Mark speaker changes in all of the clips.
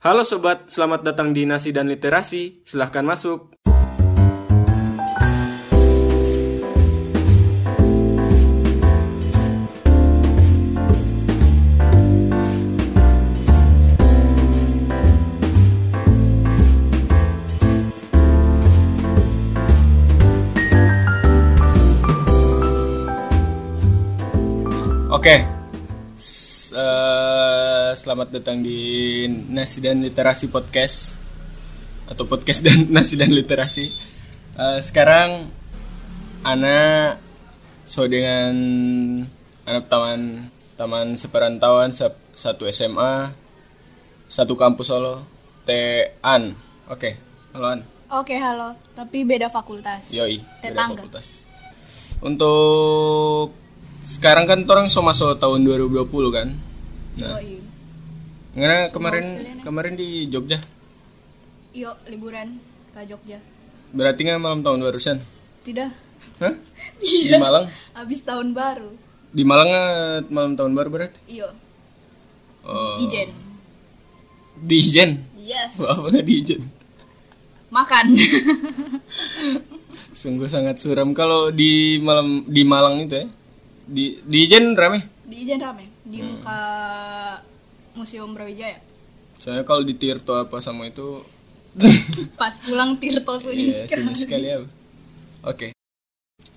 Speaker 1: Halo sobat, selamat datang di Nasi dan Literasi. Silahkan masuk.
Speaker 2: Oke. Selamat datang di Nasi dan Literasi Podcast atau podcast dan Nasi dan Literasi. Eh, sekarang Ana so dengan anak taman taman seperantauan sep- satu SMA satu kampus Solo T An. Oke, halo An.
Speaker 3: Oke, halo. Tapi beda fakultas.
Speaker 2: Yoi, beda fakultas. Untuk sekarang kan orang so masuk tahun 2020 kan. Nah,
Speaker 3: Yoi.
Speaker 2: Karena kemarin
Speaker 3: sekalian
Speaker 2: kemarin di Jogja.
Speaker 3: Yuk, liburan ke Jogja.
Speaker 2: Berarti nggak malam tahun barusan?
Speaker 3: Tidak.
Speaker 2: Hah?
Speaker 3: Tidak.
Speaker 2: Di Malang?
Speaker 3: Habis tahun baru.
Speaker 2: Di Malang nggak malam tahun baru berarti?
Speaker 3: Iyo.
Speaker 2: Oh.
Speaker 3: Ijen.
Speaker 2: Di Ijen.
Speaker 3: Yes.
Speaker 2: Wah, apa nggak di Ijen?
Speaker 3: Makan.
Speaker 2: Sungguh sangat suram kalau di malam di Malang itu ya. Di di Ijen rame.
Speaker 3: Di Ijen rame. Di
Speaker 2: Hmm.
Speaker 3: muka Museum Brawijaya.
Speaker 2: Soalnya kalau di Tirto apa sama itu
Speaker 3: Pas pulang Tirto sunyi
Speaker 2: Iya,
Speaker 3: sekali.
Speaker 2: sekali ya. Oke.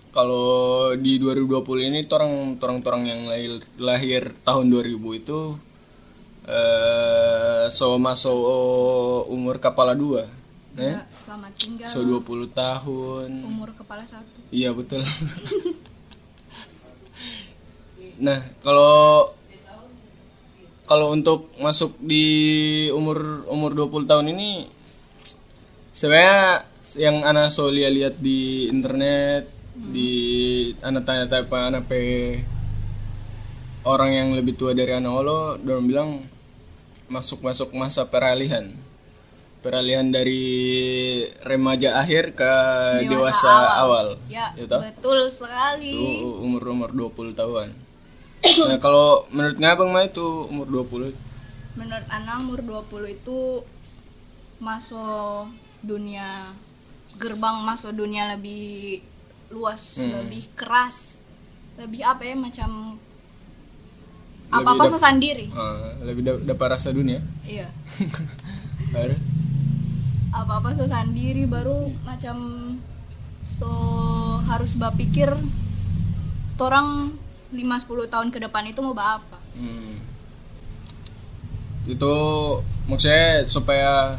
Speaker 2: Kalau di 2020 ini orang orang yang lahir, lahir tahun 2000 itu eh so masuk umur kepala dua.
Speaker 3: Ya,
Speaker 2: Eh?
Speaker 3: selamat tinggal.
Speaker 2: So 20 tahun.
Speaker 3: Umur kepala satu.
Speaker 2: Iya betul. nah, kalau kalau untuk masuk di umur umur 20 tahun ini sebenarnya yang anak so lihat di internet di anak tanya-tanya apa anak pe orang yang lebih tua dari anak lo dorong bilang masuk masuk masa peralihan. Peralihan dari remaja akhir ke dewasa, awal,
Speaker 3: Ya,
Speaker 2: Gitu?
Speaker 3: betul sekali.
Speaker 2: itu umur umur 20 tahun nah kalau menurut ngabang mah itu umur 20
Speaker 3: Menurut Ana umur 20 itu masuk dunia gerbang masuk dunia lebih luas,
Speaker 2: Hmm.
Speaker 3: lebih keras. Lebih apa ya macam apa-apa
Speaker 2: dap-
Speaker 3: so sendiri.
Speaker 2: Ah, lebih da- dapat rasa dunia
Speaker 3: Iya.
Speaker 2: Ada?
Speaker 3: Apa-apa so sendiri baru macam so harus berpikir orang 5-10 tahun ke depan itu mau apa.
Speaker 2: Hmm. Itu maksudnya supaya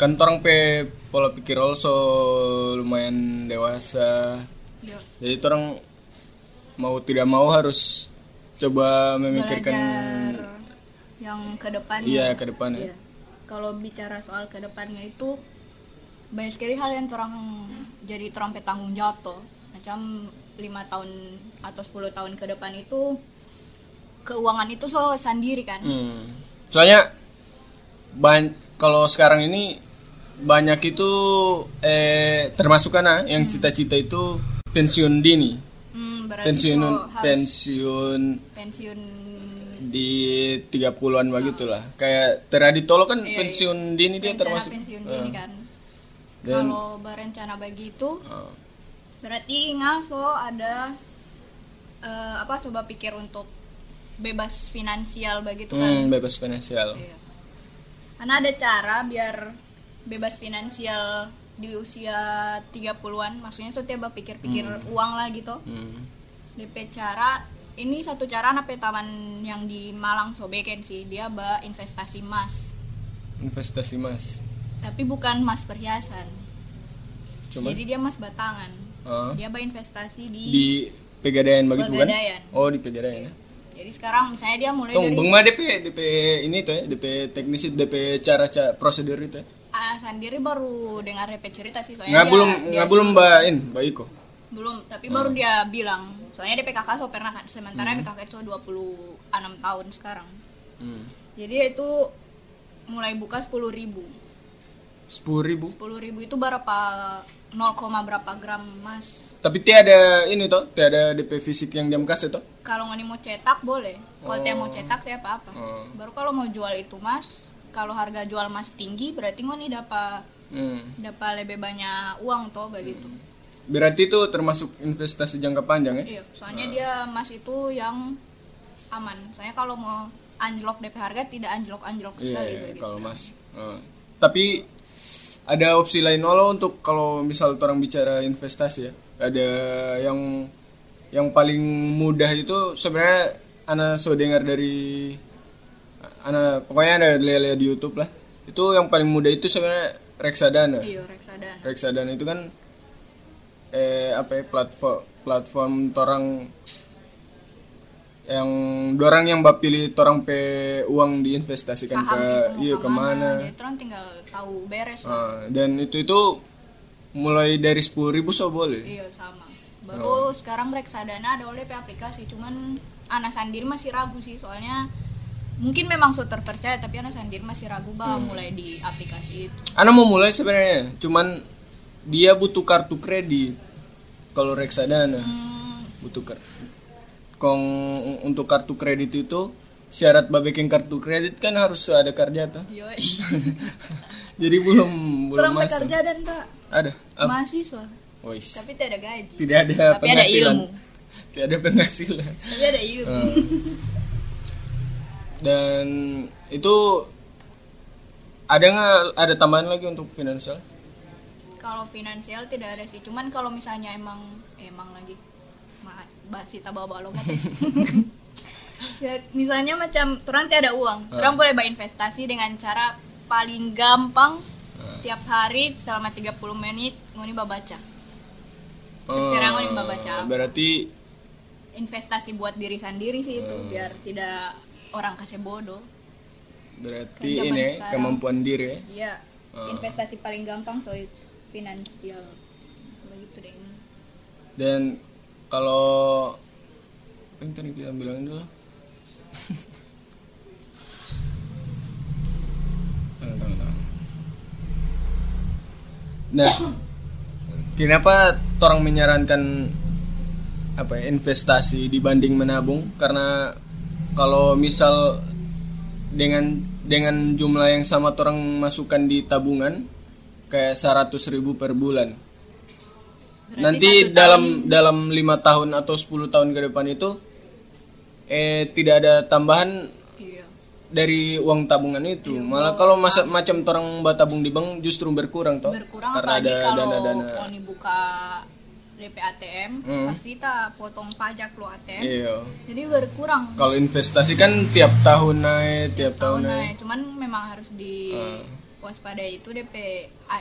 Speaker 2: kan orang pe pola pikir also lumayan dewasa.
Speaker 3: Iya.
Speaker 2: Jadi orang mau tidak mau harus coba memikirkan
Speaker 3: Belajar yang ke depannya.
Speaker 2: iya ke depan ya.
Speaker 3: Iya. Kalau bicara soal ke depannya itu banyak sekali hal yang orang jadi trompet tanggung jawab tuh. Macam lima tahun atau 10 tahun ke depan itu keuangan itu so sendiri kan.
Speaker 2: Hmm. Soalnya ban kalau sekarang ini banyak itu eh termasuk kan ah, yang cita-cita itu pensiun dini.
Speaker 3: Hmm,
Speaker 2: Pensiun pensiun
Speaker 3: pensiun
Speaker 2: di 30-an begitulah. Kayak Teraditolo kan
Speaker 3: Iya,
Speaker 2: pensiun dini dia
Speaker 3: rencana
Speaker 2: termasuk.
Speaker 3: pensiun
Speaker 2: Ah.
Speaker 3: dini kan.
Speaker 2: Dan-
Speaker 3: Kalau berencana begitu
Speaker 2: Ah.
Speaker 3: Berarti ngaso ada eh, apa coba pikir untuk bebas finansial begitu kan.
Speaker 2: Hmm, bebas finansial.
Speaker 3: Iya. Karena ada cara biar bebas finansial di usia 30-an, maksudnya setiap pikir-pikir uang lah gitu.
Speaker 2: Hmm.
Speaker 3: DP cara ini satu cara anak taman yang di Malang sobeken sih, dia ba investasi emas.
Speaker 2: Investasi Mas.
Speaker 3: Tapi bukan emas perhiasan.
Speaker 2: Cuma
Speaker 3: Jadi dia emas batangan.
Speaker 2: ah,
Speaker 3: Dia ba investasi di,
Speaker 2: di Pegadaian begitu kan?
Speaker 3: Pegadaian.
Speaker 2: Oh, di Pegadaian ya.
Speaker 3: Jadi sekarang misalnya dia mulai
Speaker 2: Tunggu,
Speaker 3: dari
Speaker 2: Bang DP DP ini tuh ya, DP teknis DP cara cara prosedur itu ya.
Speaker 3: Ah, sendiri baru dengar DP cerita sih soalnya
Speaker 2: Nggak
Speaker 3: dia-
Speaker 2: belum
Speaker 3: dia
Speaker 2: nggak belum Mbak In, Mbak Iko.
Speaker 3: belum tapi
Speaker 2: Hmm.
Speaker 3: baru dia bilang soalnya DP kakak so pernah kan sementara DP kakak itu 26 tahun sekarang
Speaker 2: Hmm.
Speaker 3: jadi itu mulai buka 10.000 ribu
Speaker 2: Sepuluh ribu.
Speaker 3: 10.000 ribu itu berapa 0, berapa gram emas
Speaker 2: Tapi tiada ini toh, tiada DP fisik yang diam kasih toh.
Speaker 3: kalau nggak mau cetak boleh kalau
Speaker 2: Oh.
Speaker 3: mau cetak dia apa apa
Speaker 2: Oh.
Speaker 3: baru kalau mau jual itu mas kalau harga jual masih tinggi berarti ngoni dapat
Speaker 2: Hmm.
Speaker 3: dapat lebih banyak uang toh begitu
Speaker 2: Berarti itu termasuk investasi jangka panjang ya?
Speaker 3: iya soalnya dia emas itu yang aman soalnya kalau mau anjlok DP harga tidak anjlok anjlok
Speaker 2: Iya,
Speaker 3: sekali
Speaker 2: iya,
Speaker 3: begitu
Speaker 2: kalau mas. Eh, tapi ada opsi lain lo untuk kalau misal orang bicara investasi ya. Ada yang yang paling mudah itu sebenarnya anak so dengar dari anak pokoknya ada lihat di YouTube lah. Itu yang paling mudah itu sebenarnya reksadana.
Speaker 3: iya reksadana
Speaker 2: Reksadana itu kan eh apa ya platform platform torang yang dorang yang bapilih torang pe uang diinvestasikan
Speaker 3: saham
Speaker 2: ke
Speaker 3: itu mau
Speaker 2: iya ke mana
Speaker 3: jadi terus tinggal tahu beres.
Speaker 2: Ah, dan itu itu mulai dari sepuluh ribu so boleh.
Speaker 3: Iya sama.
Speaker 2: Oh.
Speaker 3: baru sekarang reksadana ada oleh aplikasi cuman anak sendiri masih ragu sih soalnya mungkin memang so terpercaya tapi anak sendiri masih ragu bah
Speaker 2: Hmm.
Speaker 3: mulai di aplikasi itu.
Speaker 2: Anak mau mulai sebenarnya cuman dia butuh kartu kredit kalau reksadana.
Speaker 3: Hmm,
Speaker 2: butuh kar- kong untuk kartu kredit itu syarat babekin kartu kredit kan harus ada kerja tuh. Jadi belum belum
Speaker 3: kurang
Speaker 2: masuk.
Speaker 3: bekerja dan tak
Speaker 2: ada? Apa?
Speaker 3: Mahasiswa. Tapi tidak ada gaji.
Speaker 2: Tidak ada
Speaker 3: tapi ada
Speaker 2: penghasilan.
Speaker 3: ilmu.
Speaker 2: Tidak ada penghasilan.
Speaker 3: Tapi ada ilmu.
Speaker 2: Eh. dan itu ada nggak ada tambahan lagi untuk finansial?
Speaker 3: Kalau finansial tidak ada sih. Cuman kalau misalnya emang emang lagi basi tak bawa bawa logat ya misalnya macam orang ada uang
Speaker 2: Ah.
Speaker 3: orang boleh berinvestasi dengan cara paling gampang
Speaker 2: Ah.
Speaker 3: tiap hari selama 30 menit ngoni baca Terserah mau dibaca apa.
Speaker 2: berarti
Speaker 3: investasi buat diri sendiri sih itu
Speaker 2: Ah.
Speaker 3: biar tidak orang kasih bodoh
Speaker 2: berarti ini
Speaker 3: sekarang.
Speaker 2: kemampuan diri ya
Speaker 3: Iya,
Speaker 2: Ah.
Speaker 3: investasi paling gampang so itu finansial begitu deh
Speaker 2: dan kalau apa yang tadi kita bilang tahan. Nah, kenapa orang menyarankan apa ya, investasi dibanding menabung? Karena kalau misal dengan dengan jumlah yang sama orang masukkan di tabungan kayak 100 ribu per bulan.
Speaker 3: Berarti
Speaker 2: Nanti dalam dalam lima tahun atau 10 tahun ke depan itu eh tidak ada tambahan
Speaker 3: iya
Speaker 2: dari uang tabungan itu. Malah kalau masa macam orang tabung di bank justru berkurang toh.
Speaker 3: berkurang
Speaker 2: Karena ada
Speaker 3: kalau
Speaker 2: dana-dana.
Speaker 3: Oni buka DP ATM
Speaker 2: Hmm.
Speaker 3: pasti tak potong pajak lo ATM
Speaker 2: Iya.
Speaker 3: jadi berkurang
Speaker 2: Kalau investasi kan tiap tahun naik, tiap tahun
Speaker 3: tahun
Speaker 2: naik.
Speaker 3: naik cuman memang harus di
Speaker 2: Ah.
Speaker 3: Waspadai itu DP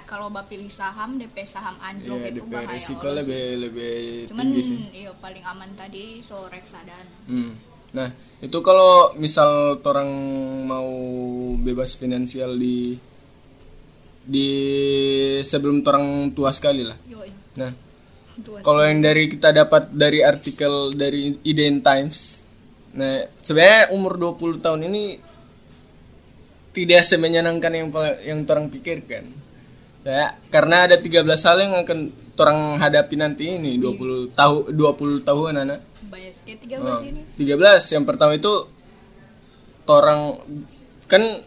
Speaker 3: kalau bapak pilih saham DP saham anjlok
Speaker 2: Iya,
Speaker 3: itu
Speaker 2: DP
Speaker 3: bahaya
Speaker 2: risiko
Speaker 3: Allah sih.
Speaker 2: lebih lebih
Speaker 3: cuman
Speaker 2: tinggi sih.
Speaker 3: iya paling aman tadi so reksadana
Speaker 2: Hmm. Nah, itu kalau misal orang mau bebas finansial di di sebelum orang tua sekali lah.
Speaker 3: yoi
Speaker 2: Nah, kalau yang dari kita dapat dari artikel dari Iden Times, nah sebenarnya umur 20 tahun ini tidak semenyenangkan yang yang orang pikirkan. Ya, karena ada 13 hal yang akan orang hadapi nanti ini 20 tahun 20 tahun anak.
Speaker 3: banyak sekali tiga
Speaker 2: Oh,
Speaker 3: ini.
Speaker 2: 13 yang pertama itu orang kan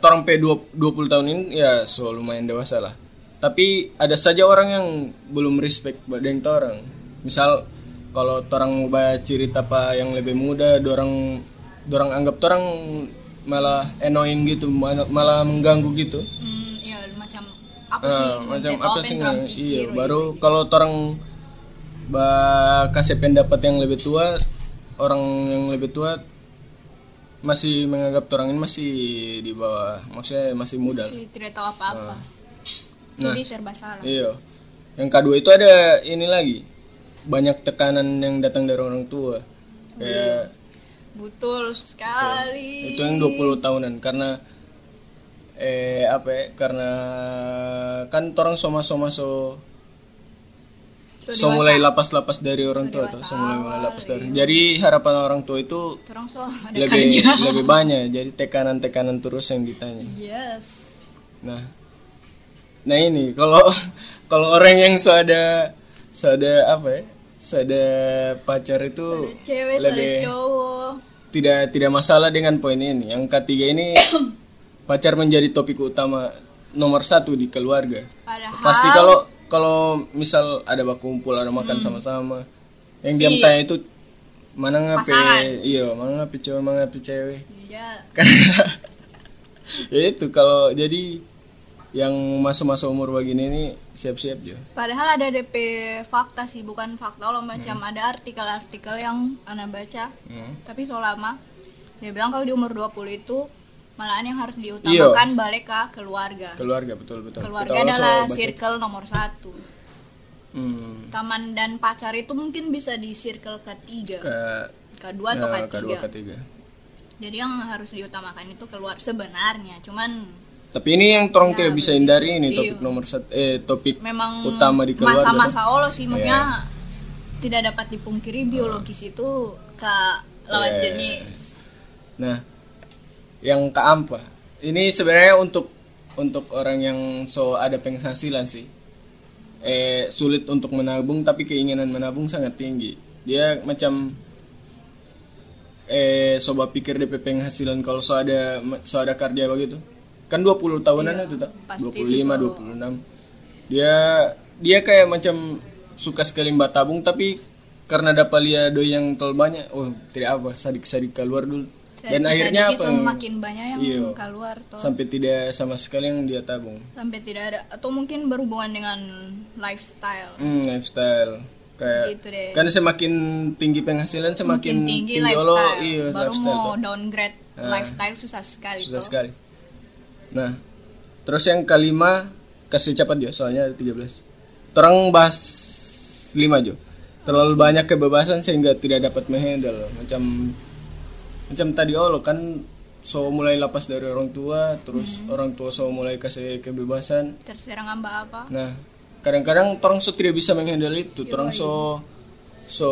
Speaker 2: orang P 20 tahun ini ya so lumayan dewasa lah. Tapi ada saja orang yang belum respect dengan orang misal kalau orang mau baca cerita apa yang lebih muda dorang dorang anggap orang malah annoying gitu malah, malah mengganggu gitu.
Speaker 3: Hmm, iya macam apa sih?
Speaker 2: Ah, macam apa sih iya
Speaker 3: gitu.
Speaker 2: baru kalau orang ba kasih pendapat yang lebih tua orang yang lebih tua masih menganggap orang ini masih di bawah maksudnya masih muda.
Speaker 3: Sih tidak tahu apa-apa.
Speaker 2: Nah.
Speaker 3: jadi serba salah.
Speaker 2: iya. Yang kedua itu ada ini lagi. Banyak tekanan yang datang dari orang tua. Kayak
Speaker 3: betul sekali
Speaker 2: itu yang 20 tahunan karena eh apa ya karena kan orang soma-soma so
Speaker 3: So,
Speaker 2: so mulai lapas-lapas dari orang tua tuh, so mulai mulai lapas dari. Jadi harapan orang tua itu
Speaker 3: so ada
Speaker 2: lebih
Speaker 3: kerja
Speaker 2: lebih banyak. Jadi tekanan-tekanan terus yang ditanya.
Speaker 3: yes
Speaker 2: Nah, nah ini kalau kalau orang yang so ada so ada apa ya, so ada pacar itu
Speaker 3: cewek
Speaker 2: lebih
Speaker 3: ada cowok
Speaker 2: tidak tidak masalah dengan poin ini. Yang ketiga ini pacar menjadi topik utama nomor satu di keluarga.
Speaker 3: Padahal
Speaker 2: Pasti kalau kalau misal ada baku kumpul ada makan sama-sama, yang dia
Speaker 3: Hmm. Si-
Speaker 2: tanya itu mana ngape,
Speaker 3: Pasangan.
Speaker 2: iya mana ngape cewek, mana ngape cewek.
Speaker 3: ya
Speaker 2: ya itu kalau jadi yang masa-masa umur begini ini siap-siap ya.
Speaker 3: padahal ada DP fakta sih bukan fakta loh macam
Speaker 2: Hmm.
Speaker 3: ada artikel-artikel yang anak baca
Speaker 2: Hmm.
Speaker 3: tapi so lama dia bilang kalau di umur 20 itu malahan yang harus diutamakan balik ke keluarga
Speaker 2: Keluarga betul betul.
Speaker 3: keluarga
Speaker 2: Kita
Speaker 3: adalah circle nomor satu
Speaker 2: Hmm.
Speaker 3: teman dan pacar itu mungkin bisa di circle ketiga
Speaker 2: Ke
Speaker 3: kedua atau
Speaker 2: nah,
Speaker 3: ketiga
Speaker 2: kedua ketiga.
Speaker 3: jadi yang harus diutamakan itu keluar sebenarnya cuman
Speaker 2: Tapi ini yang torong
Speaker 3: Ya,
Speaker 2: tidak bisa hindari ini
Speaker 3: iya.
Speaker 2: topik nomor satu eh topik
Speaker 3: memang
Speaker 2: utama di keluarga. Iya.
Speaker 3: masa-masa Allah sih maksudnya tidak dapat dipungkiri biologis itu ke lawan
Speaker 2: Yes.
Speaker 3: jenis
Speaker 2: Nah, yang keempat, ini sebenarnya untuk untuk orang yang so ada penghasilan sih. Eh sulit untuk menabung tapi keinginan menabung sangat tinggi. Dia macam eh coba pikir DP penghasilan kalau so ada so ada kerja begitu. Kan 20 tahunan itu tak?
Speaker 3: pasti
Speaker 2: 25,
Speaker 3: itu, so.
Speaker 2: 26. Dia dia kayak macam suka sekali mbak tabung tapi karena dapat lihat doi yang terlalu banyak, oh tidak apa, sadik-sadik keluar dulu. Dan
Speaker 3: Bisa
Speaker 2: akhirnya apa?
Speaker 3: semakin banyak yang
Speaker 2: Iya.
Speaker 3: keluar toh.
Speaker 2: Sampai tidak sama sekali yang dia tabung.
Speaker 3: sampai tidak ada atau mungkin berhubungan dengan lifestyle
Speaker 2: Hmm, lifestyle. Kayak
Speaker 3: gitu deh
Speaker 2: kan semakin tinggi penghasilan semakin
Speaker 3: Makin tinggi
Speaker 2: tinggi
Speaker 3: lifestyle
Speaker 2: lo iya
Speaker 3: baru
Speaker 2: lifestyle
Speaker 3: mau
Speaker 2: Pak.
Speaker 3: downgrade
Speaker 2: Ah.
Speaker 3: lifestyle susah sekali
Speaker 2: Sudah
Speaker 3: toh.
Speaker 2: sekali. Nah, terus yang kelima kasih cepat Jo, soalnya ada 13. Terang bahas 5 Jo. Terlalu banyak kebebasan sehingga tidak dapat menghandle. Macam macam tadi oh lo kan so mulai lepas dari orang tua, terus
Speaker 3: Hmm.
Speaker 2: orang tua so mulai kasih kebebasan.
Speaker 3: terserah ngambak apa
Speaker 2: Nah, kadang-kadang orang so tidak bisa menghandle itu. Orang so so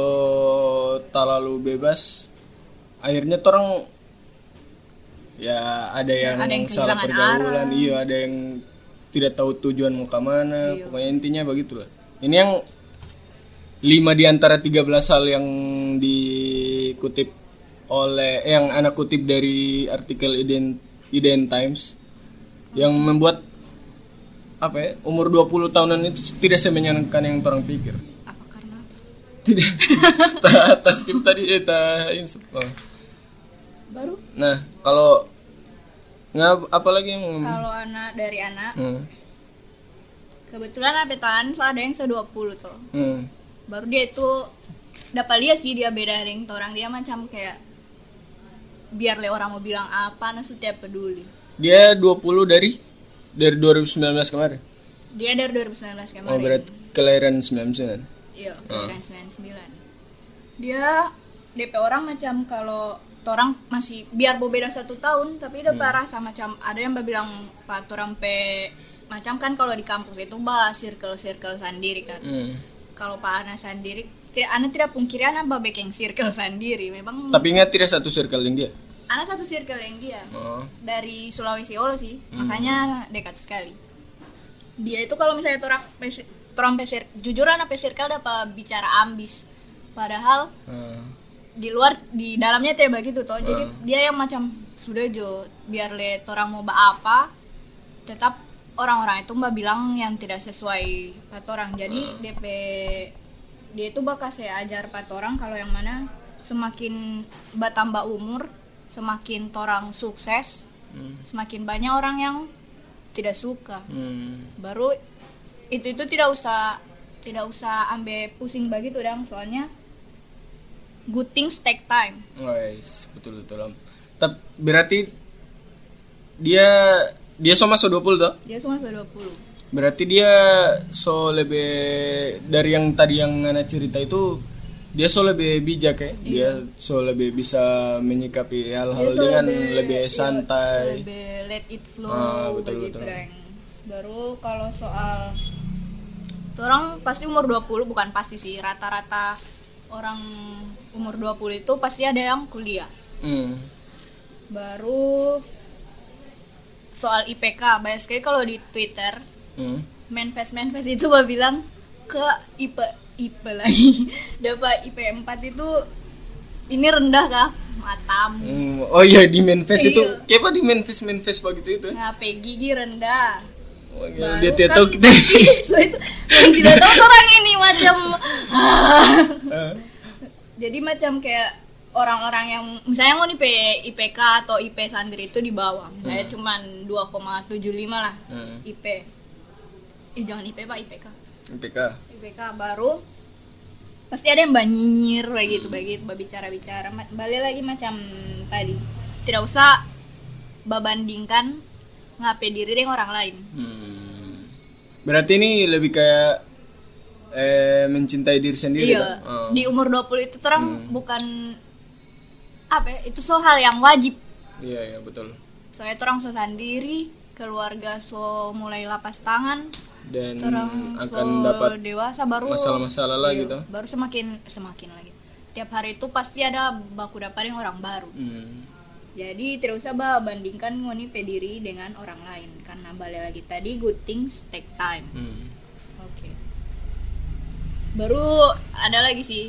Speaker 2: terlalu bebas. Akhirnya orang ya ada yang,
Speaker 3: ada yang
Speaker 2: salah pergaulan,
Speaker 3: arah.
Speaker 2: iya ada yang tidak tahu tujuan mau ke mana.
Speaker 3: Iya.
Speaker 2: Pokoknya intinya begitulah. Ini yang lima di antara 13 hal yang dikutip oleh eh, yang anak kutip dari artikel Iden Iden Times yang membuat apa ya umur 20 tahunan itu tidak semenyenangkan yang orang pikir
Speaker 3: apa karena apa
Speaker 2: tidak Ta- tas skip tadi eh ta insert. Oh.
Speaker 3: Baru?
Speaker 2: Nah kalau nggak apa lagi yang
Speaker 3: kalau anak dari anak
Speaker 2: hmm.
Speaker 3: kebetulan so ada yang se 20 tuh.
Speaker 2: Hmm.
Speaker 3: baru dia itu dapat lihat sih dia beda dari yang orang dia macam kayak biar le orang mau bilang apa nah setiap peduli.
Speaker 2: Dia 20 dari dari 2019 kemarin?
Speaker 3: Dia dari 2019 kemarin.
Speaker 2: Oh berarti kelahiran 99
Speaker 3: iya
Speaker 2: Ah.
Speaker 3: kelahiran 99 dia DP orang macam kalau orang masih biar mau beda satu tahun tapi
Speaker 2: Hmm.
Speaker 3: dia rasa macam ada yang bilang pak orang pe macam kan kalau di kampus itu bahas circle circle sendiri kan
Speaker 2: hmm.
Speaker 3: kalau Pak Ana sendiri tidak Ana tidak pungkiri Ana babek yang circle sendiri memang
Speaker 2: tapi ingat tidak satu circle yang dia
Speaker 3: Ana satu circle yang dia
Speaker 2: oh.
Speaker 3: dari Sulawesi Olo sih
Speaker 2: Hmm.
Speaker 3: makanya dekat sekali dia itu kalau misalnya orang orang pesir jujur anak pesirkel dapat bicara ambis padahal
Speaker 2: Ah.
Speaker 3: Di luar di dalamnya tidak begitu toh jadi
Speaker 2: Hmm.
Speaker 3: dia yang macam sudah jo biar lihat orang mau apa tetap orang-orang itu mbak bilang yang tidak sesuai kata orang jadi
Speaker 2: Hmm.
Speaker 3: DP dia itu bakal saya ajar pat orang kalau yang mana semakin bertambah umur semakin orang sukses
Speaker 2: Hmm.
Speaker 3: semakin banyak orang yang tidak suka
Speaker 2: Hmm.
Speaker 3: baru itu itu tidak usah tidak usah ambil pusing begitu dong soalnya good things take time
Speaker 2: Wais, betul betul. Om. Tapi berarti dia dia sama so 20 toh?
Speaker 3: dia semua sudah 20
Speaker 2: Berarti dia so lebih dari yang tadi yang Nana cerita itu dia so lebih bijak ya. Dia so lebih bisa menyikapi hal-hal
Speaker 3: so
Speaker 2: dengan
Speaker 3: lebih-
Speaker 2: lebih
Speaker 3: iya,
Speaker 2: santai.
Speaker 3: lebih let it flow
Speaker 2: Ah, betul,
Speaker 3: begitu
Speaker 2: betul.
Speaker 3: Deng. baru kalau soal orang pasti umur 20 bukan pasti sih rata-rata orang umur 20 itu pasti ada yang kuliah.
Speaker 2: Hmm.
Speaker 3: baru soal IPK banyak sekali kalau di Twitter
Speaker 2: Hmm.
Speaker 3: manifest manifest itu gua bilang ke IP IP lagi. Dapat IP 4 itu ini rendah kah? SMA tamu
Speaker 2: Hmm, oh iya di Memphis itu
Speaker 3: Iya.
Speaker 2: kayak apa di Memphis Memphis begitu itu?
Speaker 3: Ngapain gigi rendah Baru
Speaker 2: dia tidak
Speaker 3: kan-
Speaker 2: tahu kita
Speaker 3: itu yang tidak tahu orang ini macam jadi macam kayak orang-orang yang misalnya mau IP IPK atau IP santri itu di bawah. Misalnya
Speaker 2: Hmm.
Speaker 3: cuman 2,75 lah
Speaker 2: hmm,
Speaker 3: IP eh jangan IP pak IPK
Speaker 2: IPK
Speaker 3: IPK baru pasti ada yang banyinyir kayak gitu begitu bicara-bicara. Ma- balik lagi macam tadi. Tidak usah babandingkan ngapain diri dengan orang lain
Speaker 2: Hmm. Berarti ini lebih kayak eh mencintai diri sendiri
Speaker 3: iya
Speaker 2: kan? Oh.
Speaker 3: di umur 20 itu terang
Speaker 2: Hmm.
Speaker 3: bukan apa ya, itu so hal yang wajib
Speaker 2: Iya, iya betul.
Speaker 3: soalnya orang so sendiri keluarga so mulai lapas tangan
Speaker 2: Dan
Speaker 3: so
Speaker 2: akan dapat
Speaker 3: dewasa baru
Speaker 2: masalah-masalah lah
Speaker 3: iya,
Speaker 2: gitu.
Speaker 3: baru semakin semakin lagi tiap hari itu pasti ada baku dapat dengan orang baru
Speaker 2: Hmm.
Speaker 3: Jadi tidak usah bah bandingkan ngoni pediri dengan orang lain karena balik lagi tadi good things take time
Speaker 2: Hmm.
Speaker 3: oke baru ada lagi sih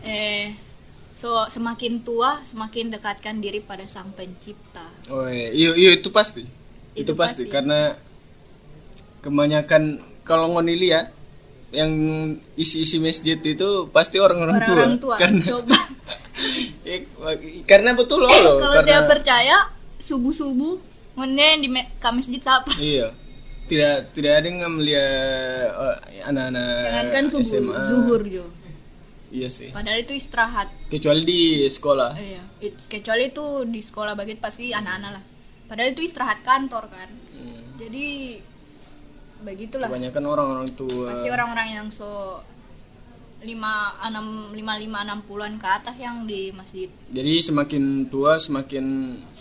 Speaker 3: eh so semakin tua semakin dekatkan diri pada sang pencipta
Speaker 2: Oh iya, iya, iya, itu pasti. Itu,
Speaker 3: Itu
Speaker 2: pasti.
Speaker 3: pasti.
Speaker 2: karena kebanyakan kalau ngonili ya yang isi-isi masjid itu pasti orang-orang tua.
Speaker 3: orang tua
Speaker 2: Karena
Speaker 3: coba
Speaker 2: Ya, karena betul loh. loh,
Speaker 3: kalau
Speaker 2: karena,
Speaker 3: dia percaya subuh subuh ngene di ke masjid apa
Speaker 2: Iya. Tidak tidak ada yang melihat oh, anak-anak
Speaker 3: jangan kan subuh
Speaker 2: SMA.
Speaker 3: zuhur jo
Speaker 2: Iya sih.
Speaker 3: padahal itu istirahat
Speaker 2: Kecuali di sekolah.
Speaker 3: Iya, kecuali itu di sekolah bagian pasti anak-anak lah. Padahal itu istirahat kantor kan.
Speaker 2: Hmm.
Speaker 3: Jadi begitulah.
Speaker 2: Kebanyakan orang-orang tua.
Speaker 3: Pasti orang-orang yang so lima enam lima lima enam puluhan ke atas yang di masjid
Speaker 2: Jadi semakin tua semakin,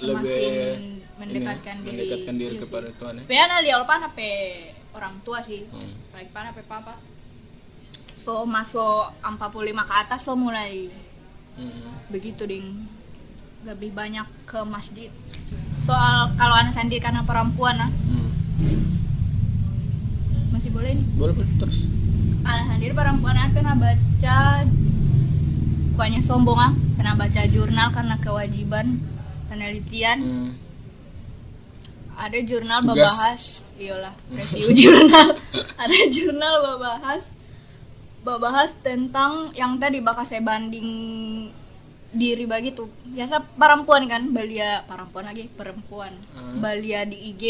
Speaker 2: lebih
Speaker 3: semakin
Speaker 2: ini,
Speaker 3: mendekatkan diri.
Speaker 2: mendekatkan diri
Speaker 3: Iya
Speaker 2: kepada Tuhan ya.
Speaker 3: Sebenarnya dia lupa nape orang tua sih.
Speaker 2: Hmm.
Speaker 3: Nape papa. So masuk 45 ke atas so mulai
Speaker 2: Hmm.
Speaker 3: begitu ding lebih banyak ke masjid soal kalau anak sendiri karena perempuan nah
Speaker 2: Hmm.
Speaker 3: masih boleh nih
Speaker 2: Boleh boleh terus.
Speaker 3: Anak sendiri perempuan ah, pernah baca bukannya sombong ah pernah baca jurnal karena kewajiban penelitian.
Speaker 2: Hmm.
Speaker 3: ada jurnal
Speaker 2: Tugas.
Speaker 3: membahas iyalah review jurnal. Ada jurnal membahas membahas tentang yang tadi bakal saya banding diri begitu. Biasa perempuan kan balia perempuan lagi perempuan.
Speaker 2: Hmm.
Speaker 3: balia di IG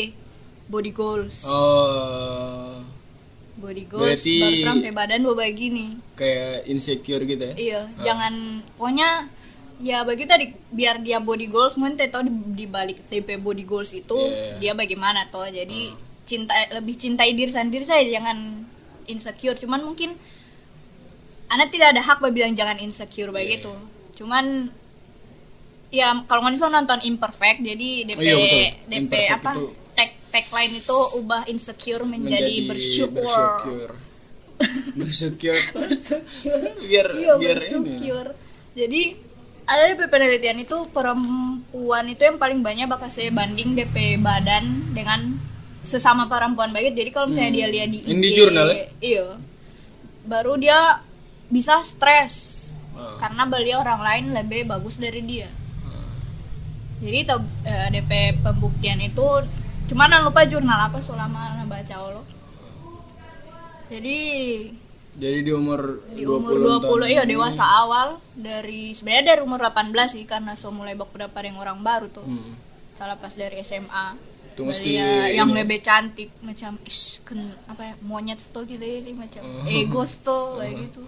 Speaker 3: body goals.
Speaker 2: Oh,
Speaker 3: body goals
Speaker 2: berarti-
Speaker 3: baru sampai badan bawa gini
Speaker 2: kayak insecure gitu ya.
Speaker 3: iya jangan pokoknya ya begitu tadi biar dia body goals mungkin tahu di, di balik TP body goals itu
Speaker 2: Iya.
Speaker 3: dia bagaimana toh jadi
Speaker 2: Hmm.
Speaker 3: cinta lebih cintai diri sendiri saya jangan insecure cuman mungkin anak tidak ada hak bilang jangan insecure
Speaker 2: Iya,
Speaker 3: begitu cuman ya kalau nggak nonton imperfect jadi DP
Speaker 2: Oh, iya, betul.
Speaker 3: DP
Speaker 2: Imperfect
Speaker 3: apa
Speaker 2: itu-
Speaker 3: tagline itu ubah insecure menjadi, bersyukur
Speaker 2: bersyukur. bersyukur. biar
Speaker 3: iya
Speaker 2: biar ini.
Speaker 3: bersyukur jadi ada DP penelitian itu perempuan itu yang paling banyak bakal saya banding DP badan dengan sesama perempuan baik jadi kalau misalnya
Speaker 2: Hmm.
Speaker 3: dia lihat di IG
Speaker 2: Ini di jurnal ya?
Speaker 3: iya baru dia bisa stres
Speaker 2: Ah.
Speaker 3: karena beliau orang lain lebih bagus dari dia jadi tab- eh, DP pembuktian itu cuman jangan lupa jurnal apa selama baca Allah jadi
Speaker 2: Jadi di umur
Speaker 3: di umur
Speaker 2: 20
Speaker 3: 20
Speaker 2: tahun
Speaker 3: iya
Speaker 2: ini-
Speaker 3: dewasa awal dari sebenarnya dari umur 18 sih karena so mulai baku dapat yang orang baru tuh.
Speaker 2: Hmm.
Speaker 3: salah pas dari SMA
Speaker 2: Itu mesti
Speaker 3: Belia yang
Speaker 2: ini.
Speaker 3: lebih cantik macam ish, ken, apa ya monyet tuh gitu ini macam
Speaker 2: Oh.
Speaker 3: egos tuh kayak gitu.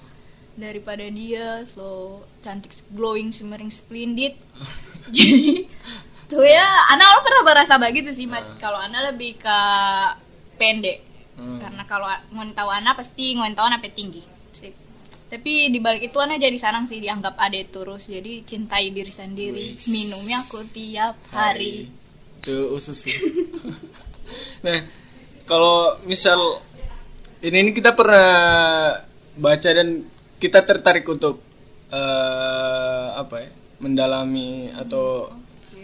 Speaker 3: Daripada dia so cantik glowing shimmering splendid. Jadi tuh ya anak lo pernah merasa begitu sih Mat.
Speaker 2: Ah.
Speaker 3: kalau anak lebih ke pendek
Speaker 2: Hmm.
Speaker 3: karena kalau tahu anak pasti tahu anak tinggi Sip. tapi di balik itu anak jadi sanang sih dianggap ade terus jadi cintai diri sendiri
Speaker 2: Wis.
Speaker 3: minumnya aku tiap hari
Speaker 2: Itu usus sih. nah, kalau misal ini, ini kita pernah baca dan kita tertarik untuk eh, apa ya? mendalami atau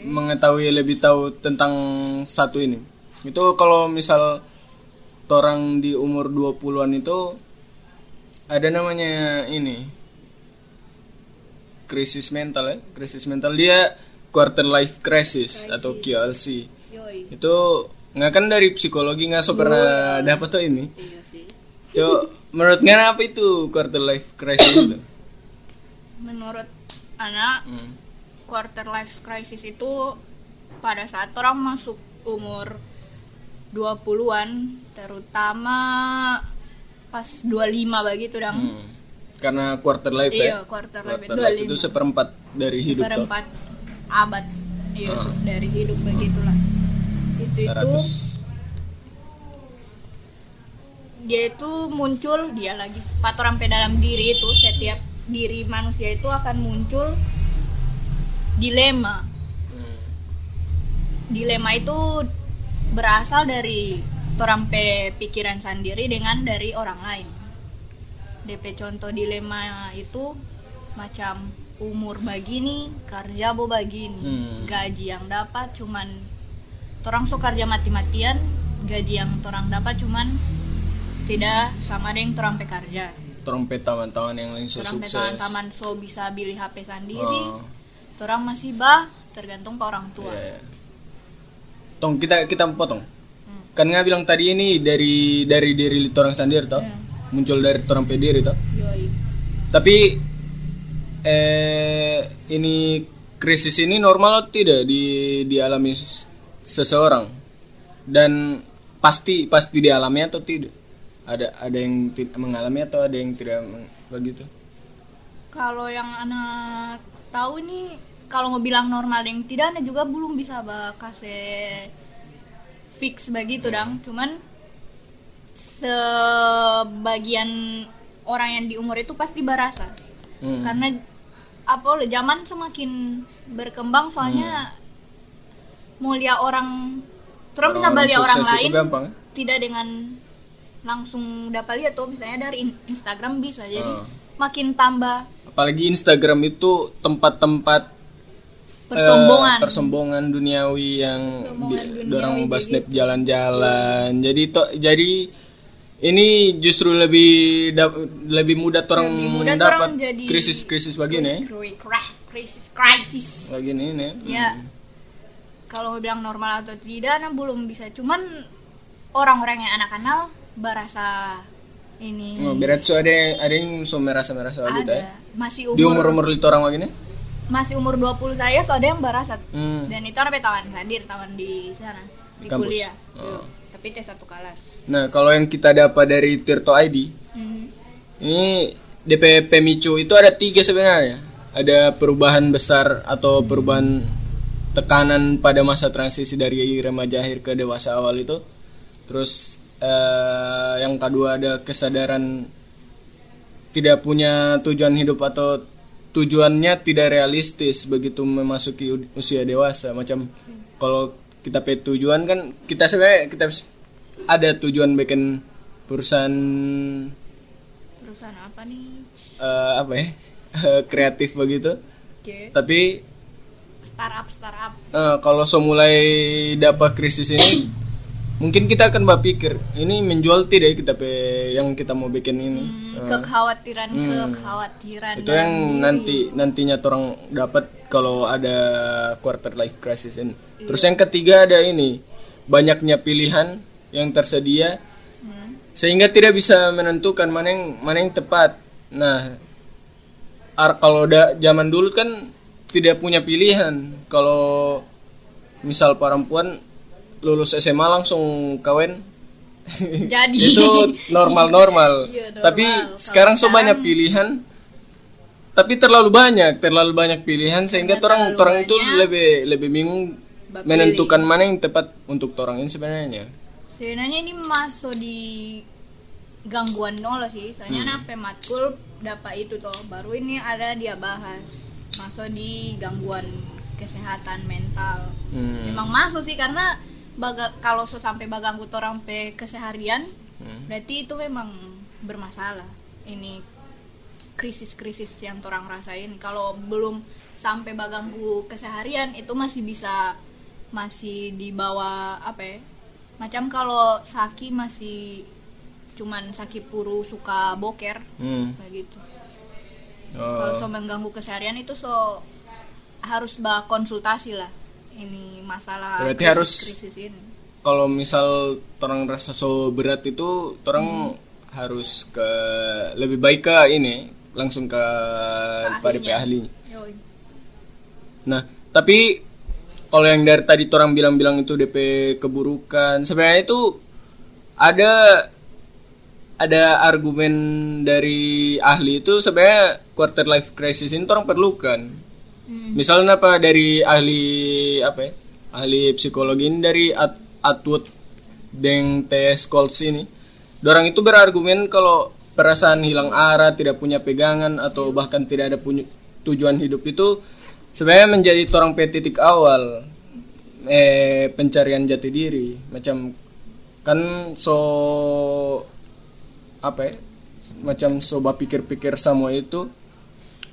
Speaker 2: mengetahui lebih tahu tentang satu ini. Itu kalau misal orang di umur 20-an itu ada namanya ini krisis mental ya krisis mental dia quarter life crisis, atau QLC
Speaker 3: Yoi.
Speaker 2: itu nggak kan dari psikologi nggak so pernah dapat tuh ini
Speaker 3: Iya sih.
Speaker 2: so menurut apa itu quarter life crisis itu
Speaker 3: Menurut anak
Speaker 2: Hmm.
Speaker 3: Quarter life crisis itu pada saat orang masuk umur 20-an terutama pas 25 begitu dong.
Speaker 2: Hmm. karena quarter life
Speaker 3: Iya,
Speaker 2: ya
Speaker 3: quarter life
Speaker 2: quarter
Speaker 3: itu
Speaker 2: life itu seperempat dari hidup toh
Speaker 3: seperempat abad iya
Speaker 2: Ah.
Speaker 3: dari hidup begitulah. Itu itu
Speaker 2: 100
Speaker 3: dia itu muncul dia lagi patoran pe dalam diri itu setiap diri manusia itu akan muncul dilema.
Speaker 2: Hmm.
Speaker 3: dilema itu berasal dari orang pe pikiran sendiri dengan dari orang lain. DP contoh dilema itu macam umur begini kerja bo begini
Speaker 2: Hmm.
Speaker 3: gaji yang dapat cuman orang so kerja mati-matian gaji yang orang dapat cuman tidak sama dengan orang pe kerja.
Speaker 2: Trompet taman-taman yang lain so
Speaker 3: orang pe
Speaker 2: sukses.
Speaker 3: taman-taman so bisa beli HP sendiri.
Speaker 2: Oh,
Speaker 3: orang masih bah tergantung ke orang tua
Speaker 2: iya. tong kita kita potong
Speaker 3: Hmm.
Speaker 2: kan nggak bilang tadi ini dari dari diri orang sendiri toh
Speaker 3: Hmm.
Speaker 2: muncul dari orang pe diri toh
Speaker 3: Yoi.
Speaker 2: tapi eh ini krisis ini normal atau tidak di dialami seseorang dan pasti pasti dialami atau tidak ada ada yang mengalami atau ada yang tidak begitu
Speaker 3: Kalau yang anak tahu ini kalau mau bilang normal yang tidak anak juga belum bisa bah kasih fix begitu dang. Cuman sebagian orang yang di umur itu pasti berasa.
Speaker 2: Hmm.
Speaker 3: Karena apa zaman semakin berkembang soalnya mulia orang terus bisa beli orang lain
Speaker 2: gampang ya?
Speaker 3: tidak dengan langsung dapat lihat tuh misalnya dari in- Instagram bisa jadi
Speaker 2: Ah.
Speaker 3: Makin tambah
Speaker 2: apalagi Instagram itu tempat-tempat
Speaker 3: persombongan.
Speaker 2: eh, persombongan duniawi yang
Speaker 3: Persombongan
Speaker 2: di,
Speaker 3: duniawi
Speaker 2: dorang
Speaker 3: kayak
Speaker 2: basnap jalan-jalan. Jadi to, jadi ini justru lebih dap- lebih mudah orang dapat
Speaker 3: orang jadi-
Speaker 2: krisis-krisis begini
Speaker 3: kri- krisis krisis.
Speaker 2: Begini ini
Speaker 3: ya. Kalau mau bilang normal atau tidak nah belum bisa. Cuman orang-orang yang anak kenal berasa ini
Speaker 2: Oh, berat so ada ada yang so merasa-merasa gitu ya
Speaker 3: ada masih
Speaker 2: di
Speaker 3: umur,
Speaker 2: umur-umur itu orang begini
Speaker 3: masih umur 20 saya so ada yang berasa
Speaker 2: hmm.
Speaker 3: dan itu anak tawan hadir tawan di sana di
Speaker 2: Kampus.
Speaker 3: kuliah
Speaker 2: Oh.
Speaker 3: Tapi tes satu kelas
Speaker 2: nah kalau yang kita dapat dari Tirto ID
Speaker 3: Hmm.
Speaker 2: Ini DP pemicu itu ada tiga sebenarnya. Ada perubahan besar atau perubahan tekanan pada masa transisi dari remaja akhir ke dewasa awal itu. Terus eh, yang kedua ada kesadaran tidak punya tujuan hidup atau tujuannya tidak realistis begitu memasuki usia dewasa. Macam kalau kita pe tujuan kan kita sebenarnya kita ada tujuan bikin perusahaan.
Speaker 3: Perusahaan apa nih?
Speaker 2: Eh, apa ya? Kreatif begitu.
Speaker 3: Oke.
Speaker 2: Tapi
Speaker 3: startup startup.
Speaker 2: eh, kalau so mulai dapat krisis ini mungkin kita akan berpikir ini menjual tidak ya kita pe yang kita mau bikin ini
Speaker 3: Hmm, kekhawatiran kekhawatiran
Speaker 2: itu yang nanti nantinya orang dapat kalau ada quarter life crisis ini terus yang ketiga ada ini banyaknya pilihan yang tersedia
Speaker 3: Hmm.
Speaker 2: sehingga tidak bisa menentukan mana yang mana yang tepat. Nah, ar- kalau udah zaman dulu kan tidak punya pilihan. Kalau misal perempuan lulus SMA langsung kawin,
Speaker 3: jadi
Speaker 2: itu normal-normal.
Speaker 3: Iya, normal.
Speaker 2: Tapi
Speaker 3: Kalau
Speaker 2: sekarang so banyak pilihan, tapi terlalu banyak, terlalu banyak pilihan sehingga orang orang itu lebih lebih bingung
Speaker 3: Bapilih.
Speaker 2: menentukan mana yang tepat untuk orang ini sebenarnya.
Speaker 3: sebenarnya ini masuk di gangguan nol sih soalnya
Speaker 2: Hmm.
Speaker 3: hmm. matkul dapat itu toh baru ini ada dia bahas masuk di gangguan kesehatan mental
Speaker 2: Hmm.
Speaker 3: memang masuk sih karena baga, kalau so sampai baganggu orang pe keseharian
Speaker 2: Hmm.
Speaker 3: berarti itu memang bermasalah ini krisis-krisis yang orang rasain kalau belum sampai baganggu keseharian itu masih bisa masih di bawah apa ya macam kalau Saki masih cuman Saki puru suka boker
Speaker 2: Hmm.
Speaker 3: kayak gitu kalau
Speaker 2: Oh.
Speaker 3: so mengganggu keseharian itu so harus bah konsultasi lah ini masalah
Speaker 2: Berarti
Speaker 3: krisis,
Speaker 2: harus-
Speaker 3: krisis ini
Speaker 2: Kalau misal orang rasa so berat itu,
Speaker 3: Hmm.
Speaker 2: orang harus ke lebih baik ke ini langsung ke pada
Speaker 3: ahlinya.
Speaker 2: ahli. Nah, tapi kalau yang dari tadi orang bilang-bilang itu DP keburukan, sebenarnya itu ada ada argumen dari ahli itu sebenarnya quarter life crisis ini orang perlukan.
Speaker 3: Hmm.
Speaker 2: Misalnya apa dari ahli apa ya? Ahli psikologi ini dari At Atwood Deng T. Scholz ini. Dorang itu berargumen kalau perasaan hilang arah, tidak punya pegangan atau bahkan tidak ada punya tujuan hidup itu sebenarnya menjadi torang pe titik awal eh pencarian jati diri. Macam kan so apa ya? Macam soba pikir-pikir semua itu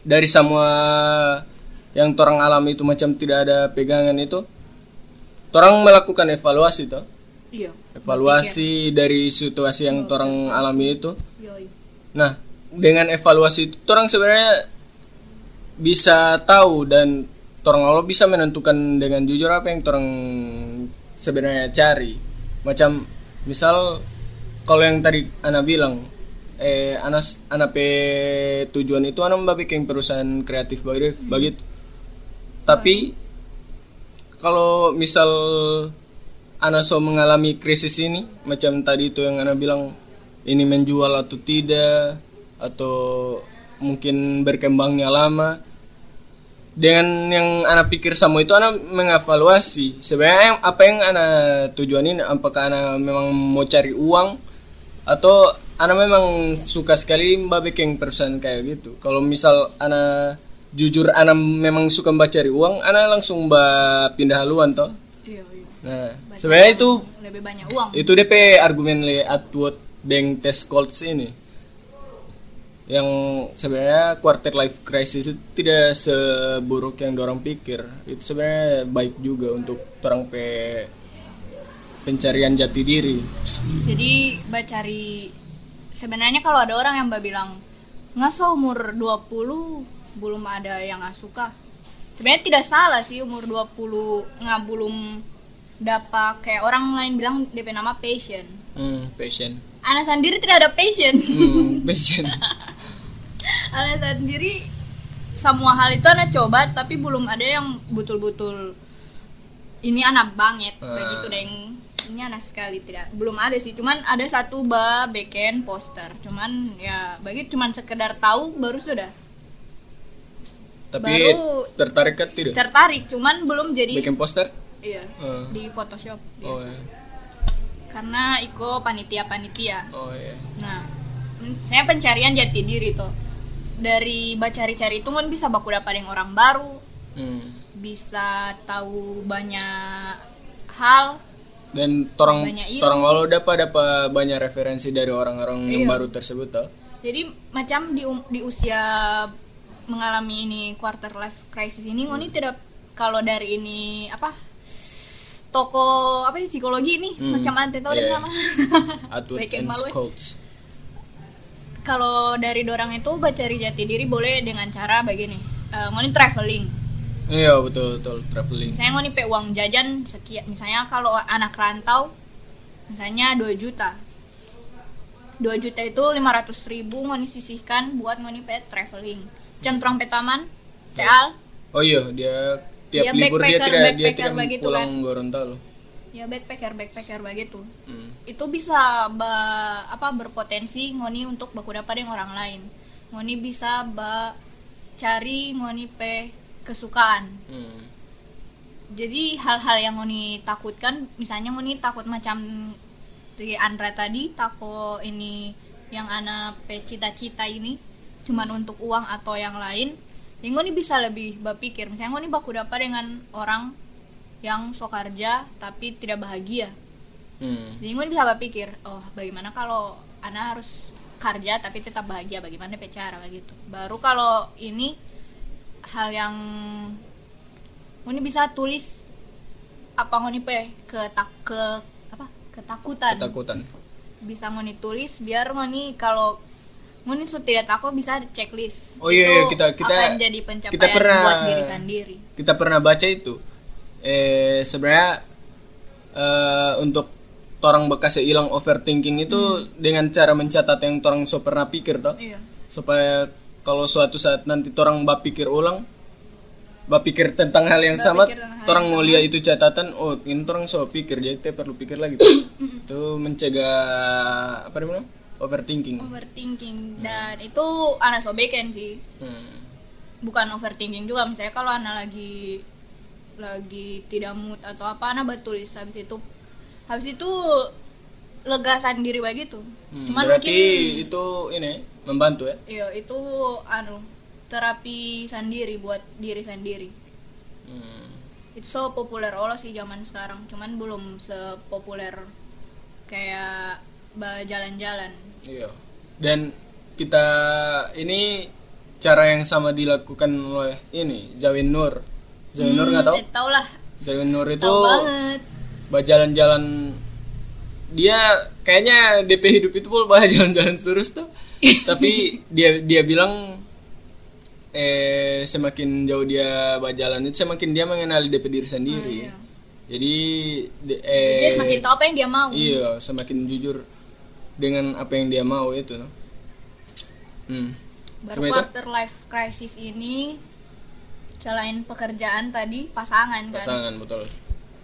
Speaker 2: dari semua yang torang alami itu macam tidak ada pegangan itu torang melakukan evaluasi toh?
Speaker 3: Iya
Speaker 2: evaluasi dari situasi yang torang alami itu.
Speaker 3: Yoi.
Speaker 2: nah dengan evaluasi itu torang sebenarnya bisa tahu dan torang Allah bisa menentukan dengan jujur apa yang torang sebenarnya cari. Macam misal kalau yang tadi Ana bilang eh anas anak pe tujuan itu anak mbak bikin perusahaan kreatif bagi begitu tapi kalau misal Ana so mengalami krisis ini macam tadi itu yang Ana bilang ini menjual atau tidak atau mungkin berkembangnya lama dengan yang Ana pikir sama itu Ana mengevaluasi. Sebenarnya apa yang Ana tujuan ini apakah Ana memang mau cari uang atau Ana memang suka sekali mbak bikin perusahaan kayak gitu. Kalau misal Ana jujur Ana memang suka mbak cari uang Ana langsung mbak pindah haluan toh.
Speaker 3: Iya iya.
Speaker 2: Nah sebenarnya itu
Speaker 3: lebih banyak uang.
Speaker 2: itu DP argumen le Atwood Deng Test Colts ini. Yang sebenarnya quarter life crisis itu tidak seburuk yang dorang pikir. Itu sebenarnya baik juga untuk orang pe pencarian jati diri.
Speaker 3: Jadi mbak cari sebenarnya kalau ada orang yang mbak bilang nggak so umur 20 belum ada yang nggak suka. Sebenarnya tidak salah sih umur 20 nggak belum dapat kayak orang lain bilang DP nama passion.
Speaker 2: Hmm, passion.
Speaker 3: Anak sendiri tidak ada passion.
Speaker 2: Hmm, passion.
Speaker 3: Anak sendiri semua hal itu anak coba tapi belum ada yang betul-betul ini anak banget
Speaker 2: Ah.
Speaker 3: begitu deng ini anak sekali. Tidak belum ada sih. Cuman ada satu ba backend poster. Cuman ya bagi cuman sekedar tahu baru sudah
Speaker 2: tapi
Speaker 3: Baru-
Speaker 2: tertarik kan tidak
Speaker 3: tertarik cuman belum jadi
Speaker 2: bikin poster
Speaker 3: iya
Speaker 2: Ah.
Speaker 3: di Photoshop
Speaker 2: oh
Speaker 3: biasa.
Speaker 2: iya
Speaker 3: karena iko panitia panitia
Speaker 2: oh iya
Speaker 3: Nah, mm, saya pencarian jati diri tuh. Dari bacari-cari itu kan bisa baku dapat yang orang baru,
Speaker 2: hmm.
Speaker 3: bisa tahu banyak hal.
Speaker 2: dan torang torang walau dapat dapat banyak referensi dari orang-orang yang
Speaker 3: Iya.
Speaker 2: baru tersebut toh
Speaker 3: Jadi macam di di usia mengalami ini quarter life crisis ini, ngoni tidak kalau dari ini apa toko apa sih psikologi ini
Speaker 2: Hmm,
Speaker 3: macam ante tahu
Speaker 2: iya.
Speaker 3: dari nama
Speaker 2: Atwood and. Scouts
Speaker 3: kalau dari dorang itu bacari jati diri boleh dengan cara begini ngoni traveling
Speaker 2: iya betul betul traveling
Speaker 3: Misalnya mau nih pe uang jajan sekian, misalnya kalau anak rantau, misalnya 2 juta. 2 juta itu 500 ribu mau sisihkan buat mau nih pe traveling. Jam terang pe taman, teal,
Speaker 2: oh iya dia tiap
Speaker 3: Dia
Speaker 2: libur dia tidak dia tidak
Speaker 3: begitu
Speaker 2: pulang
Speaker 3: kan.
Speaker 2: Gorontalo
Speaker 3: ya backpacker backpacker begitu.
Speaker 2: hmm.
Speaker 3: Itu bisa ba- apa berpotensi ngoni untuk baku dapat dengan orang lain. Ngoni bisa ba cari ngoni pe kesukaan.
Speaker 2: Hmm.
Speaker 3: jadi hal-hal yang Ngoni takutkan misalnya Ngoni takut macam di Andra tadi takut ini yang anak pe cita-cita ini cuman untuk uang atau yang lain ya Ngoni bisa lebih berpikir. Misalnya Ngoni baku dapat dengan orang yang so kerja tapi tidak bahagia.
Speaker 2: Hmm.
Speaker 3: jadi Ngoni bisa berpikir oh bagaimana kalau anak harus kerja tapi tetap bahagia? Bagaimana cara? Begitu baru kalau ini hal yang Ngoni bisa tulis apa Ngoni pe ke tak ke apa ketakutan.
Speaker 2: Ketakutan.
Speaker 3: Bisa Ngoni tulis biar Ngoni kalau Mungkin so tidak takut bisa checklist.
Speaker 2: Oh iya, iya, kita- kita-
Speaker 3: akan jadi pencapaian
Speaker 2: kita pernah-
Speaker 3: buat diri sendiri.
Speaker 2: kita pernah baca itu eh sebenarnya eh, untuk orang bekas yang hilang overthinking itu dengan cara mencatat yang orang so pernah pikir toh
Speaker 3: Iya.
Speaker 2: supaya kalau suatu saat nanti orang bapikir ulang bapikir tentang hal yang sama orang mau lihat itu catatan oh ini orang so pikir jadi kita perlu pikir lagi itu mencegah apa namanya overthinking
Speaker 3: Overthinking dan itu anak sobekan sih.
Speaker 2: Hmm.
Speaker 3: Bukan overthinking juga misalnya kalau anak lagi lagi tidak mood atau apa anak buat tulis habis itu habis itu lega sendiri begitu.
Speaker 2: Hmm,
Speaker 3: Cuman
Speaker 2: berarti
Speaker 3: mungkin
Speaker 2: itu ini membantu ya
Speaker 3: iya itu anu terapi sendiri buat diri sendiri.
Speaker 2: Hmm.
Speaker 3: itu so populer Allah sih zaman sekarang cuman belum sepopuler kayak jalan-jalan
Speaker 2: Iya. Dan kita ini cara yang sama dilakukan oleh ini Zawin Nur. Zawin Nur nggak tahu?
Speaker 3: eh, tau lah
Speaker 2: Zawin Nur itu
Speaker 3: tahu banget
Speaker 2: berjalan-jalan dia kayaknya DP hidup itu pun bah jalan-jalan terus tuh. Tapi dia dia bilang eh semakin jauh dia berjalan itu semakin dia mengenali DP diri sendiri.
Speaker 3: iya.
Speaker 2: Jadi de- eh
Speaker 3: dia semakin tahu apa yang dia mau
Speaker 2: Iya, semakin jujur dengan apa yang dia mau itu. no. Hmm.
Speaker 3: baru
Speaker 2: itu?
Speaker 3: quarter life crisis ini selain pekerjaan tadi pasangan kan
Speaker 2: Pasangan betul.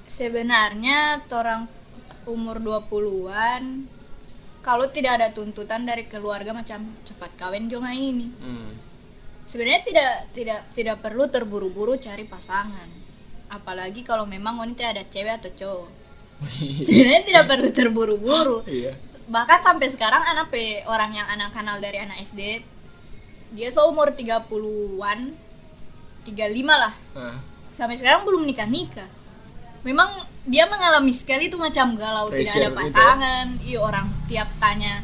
Speaker 3: sebenarnya orang umur 20-an kalau tidak ada tuntutan dari keluarga macam cepat kawin juga ini
Speaker 2: Hmm.
Speaker 3: sebenarnya tidak tidak tidak perlu terburu-buru cari pasangan apalagi kalau memang wanita ada cewek atau cowok sebenarnya tidak perlu terburu-buru
Speaker 2: iya.
Speaker 3: Bahkan sampai sekarang anak orang yang anak kenal dari anak SD dia seumur 30-an 35 lah
Speaker 2: Nah,
Speaker 3: sampai sekarang belum nikah nikah memang dia mengalami sekali itu macam galau tidak
Speaker 2: Pressure
Speaker 3: ada
Speaker 2: gitu.
Speaker 3: pasangan iya orang tiap tanya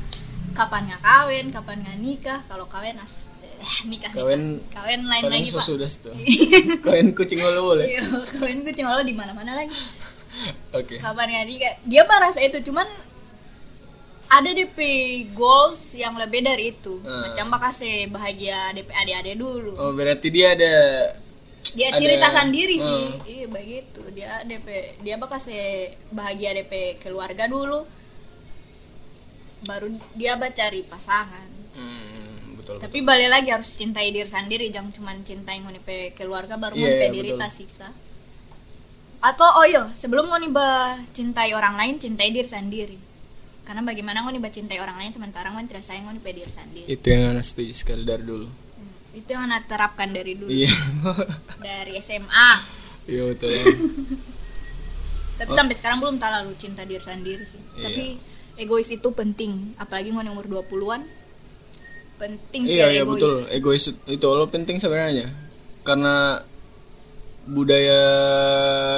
Speaker 3: kapan nggak kawin kapan nggak nikah kalau kawin as eh, nikah nikah.
Speaker 2: Kawin-
Speaker 3: kawin lain
Speaker 2: kalian
Speaker 3: lagi pak
Speaker 2: sudah tuh. Kalian kucing lo boleh.
Speaker 3: iya kawin kucing lo di mana mana lagi
Speaker 2: Oke.
Speaker 3: kapan nggak nikah dia merasa itu cuman ada DP goals yang lebih dari itu.
Speaker 2: Hmm.
Speaker 3: macam makasih bahagia DP adik-adik dulu.
Speaker 2: Oh, berarti dia ada
Speaker 3: dia
Speaker 2: Ada-
Speaker 3: ceritakan diri sih.
Speaker 2: Hmm.
Speaker 3: iya begitu. Dia DP dia bakal se bahagia DP keluarga dulu. Baru dia bakal cari pasangan.
Speaker 2: Hmm, betul.
Speaker 3: tapi balik lagi harus cintai diri sendiri. Jangan cuma cintai pe keluarga baru
Speaker 2: Iya,
Speaker 3: ngoni pe
Speaker 2: iya,
Speaker 3: diri
Speaker 2: betul.
Speaker 3: tak siksa atau oh yo sebelum ba cintai orang lain cintai diri sendiri karena bagaimana ngoni ba cintai orang lain sementara ngoni tidak sayang ngoni pe diri sendiri
Speaker 2: Itu yang anak setuju sekali dari dulu.
Speaker 3: Hmm, itu yang anak terapkan dari dulu
Speaker 2: Iya.
Speaker 3: dari SMA
Speaker 2: Iya betul. ya.
Speaker 3: tapi sampai sekarang belum terlalu cinta diri sendiri sih
Speaker 2: Iya.
Speaker 3: tapi egois itu penting apalagi ngoni umur 20-an penting sih
Speaker 2: iya, iya
Speaker 3: egois
Speaker 2: betul. Egois itu lo penting sebenarnya. Karena budaya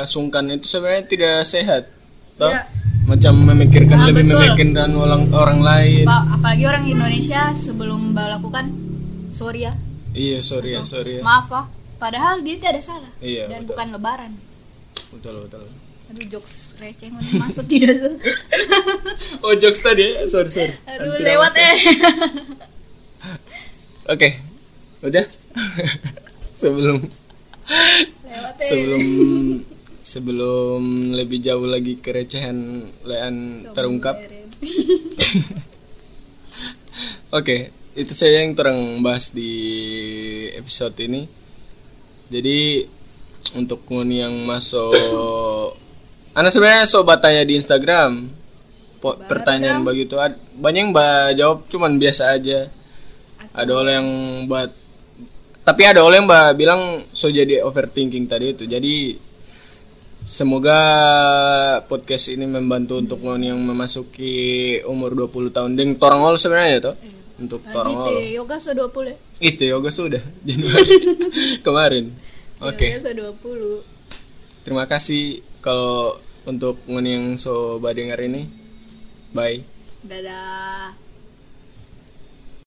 Speaker 2: sungkan itu sebenarnya tidak sehat. Toh?
Speaker 3: Iya.
Speaker 2: Macam memikirkan
Speaker 3: Ah,
Speaker 2: lebih
Speaker 3: betul.
Speaker 2: memikirkan orang orang lain.
Speaker 3: Pak, apalagi orang Indonesia sebelum melakukan sorry ya
Speaker 2: Iya, sorry ya, sorry ya.
Speaker 3: maaf ah padahal dia tidak ada salah
Speaker 2: Iya,
Speaker 3: dan
Speaker 2: betul.
Speaker 3: bukan lebaran
Speaker 2: Betul, betul.
Speaker 3: aduh jokes receh masuk tidak tuh
Speaker 2: Oh, jokes tadi ya? Sorry, sorry.
Speaker 3: aduh
Speaker 2: Tidak
Speaker 3: lewat
Speaker 2: masuk.
Speaker 3: eh
Speaker 2: Oke. Udah. sebelum
Speaker 3: lewat eh
Speaker 2: sebelum sebelum lebih jauh lagi kerecehan Lean terungkap. Oke, itu saja yang terang bahas di episode ini. Jadi untuk ngoni yang masuk Anda sebenarnya sobat tanya di Instagram po- pertanyaan begitu banyak yang mbak jawab cuman biasa aja. Ada orang yang buat tapi ada orang yang mbak bilang so jadi overthinking tadi itu. Jadi semoga podcast ini membantu untuk ngoni yang memasuki umur 20 tahun. Deng torang all sebenarnya tuh. Untuk torang all.
Speaker 3: Lagi yoga so 20
Speaker 2: Itu yoga sudah Januari kemarin. Oke.
Speaker 3: yoga so 20
Speaker 2: Terima kasih kalau untuk ngoni yang so badengar ini. Bye.
Speaker 3: dadah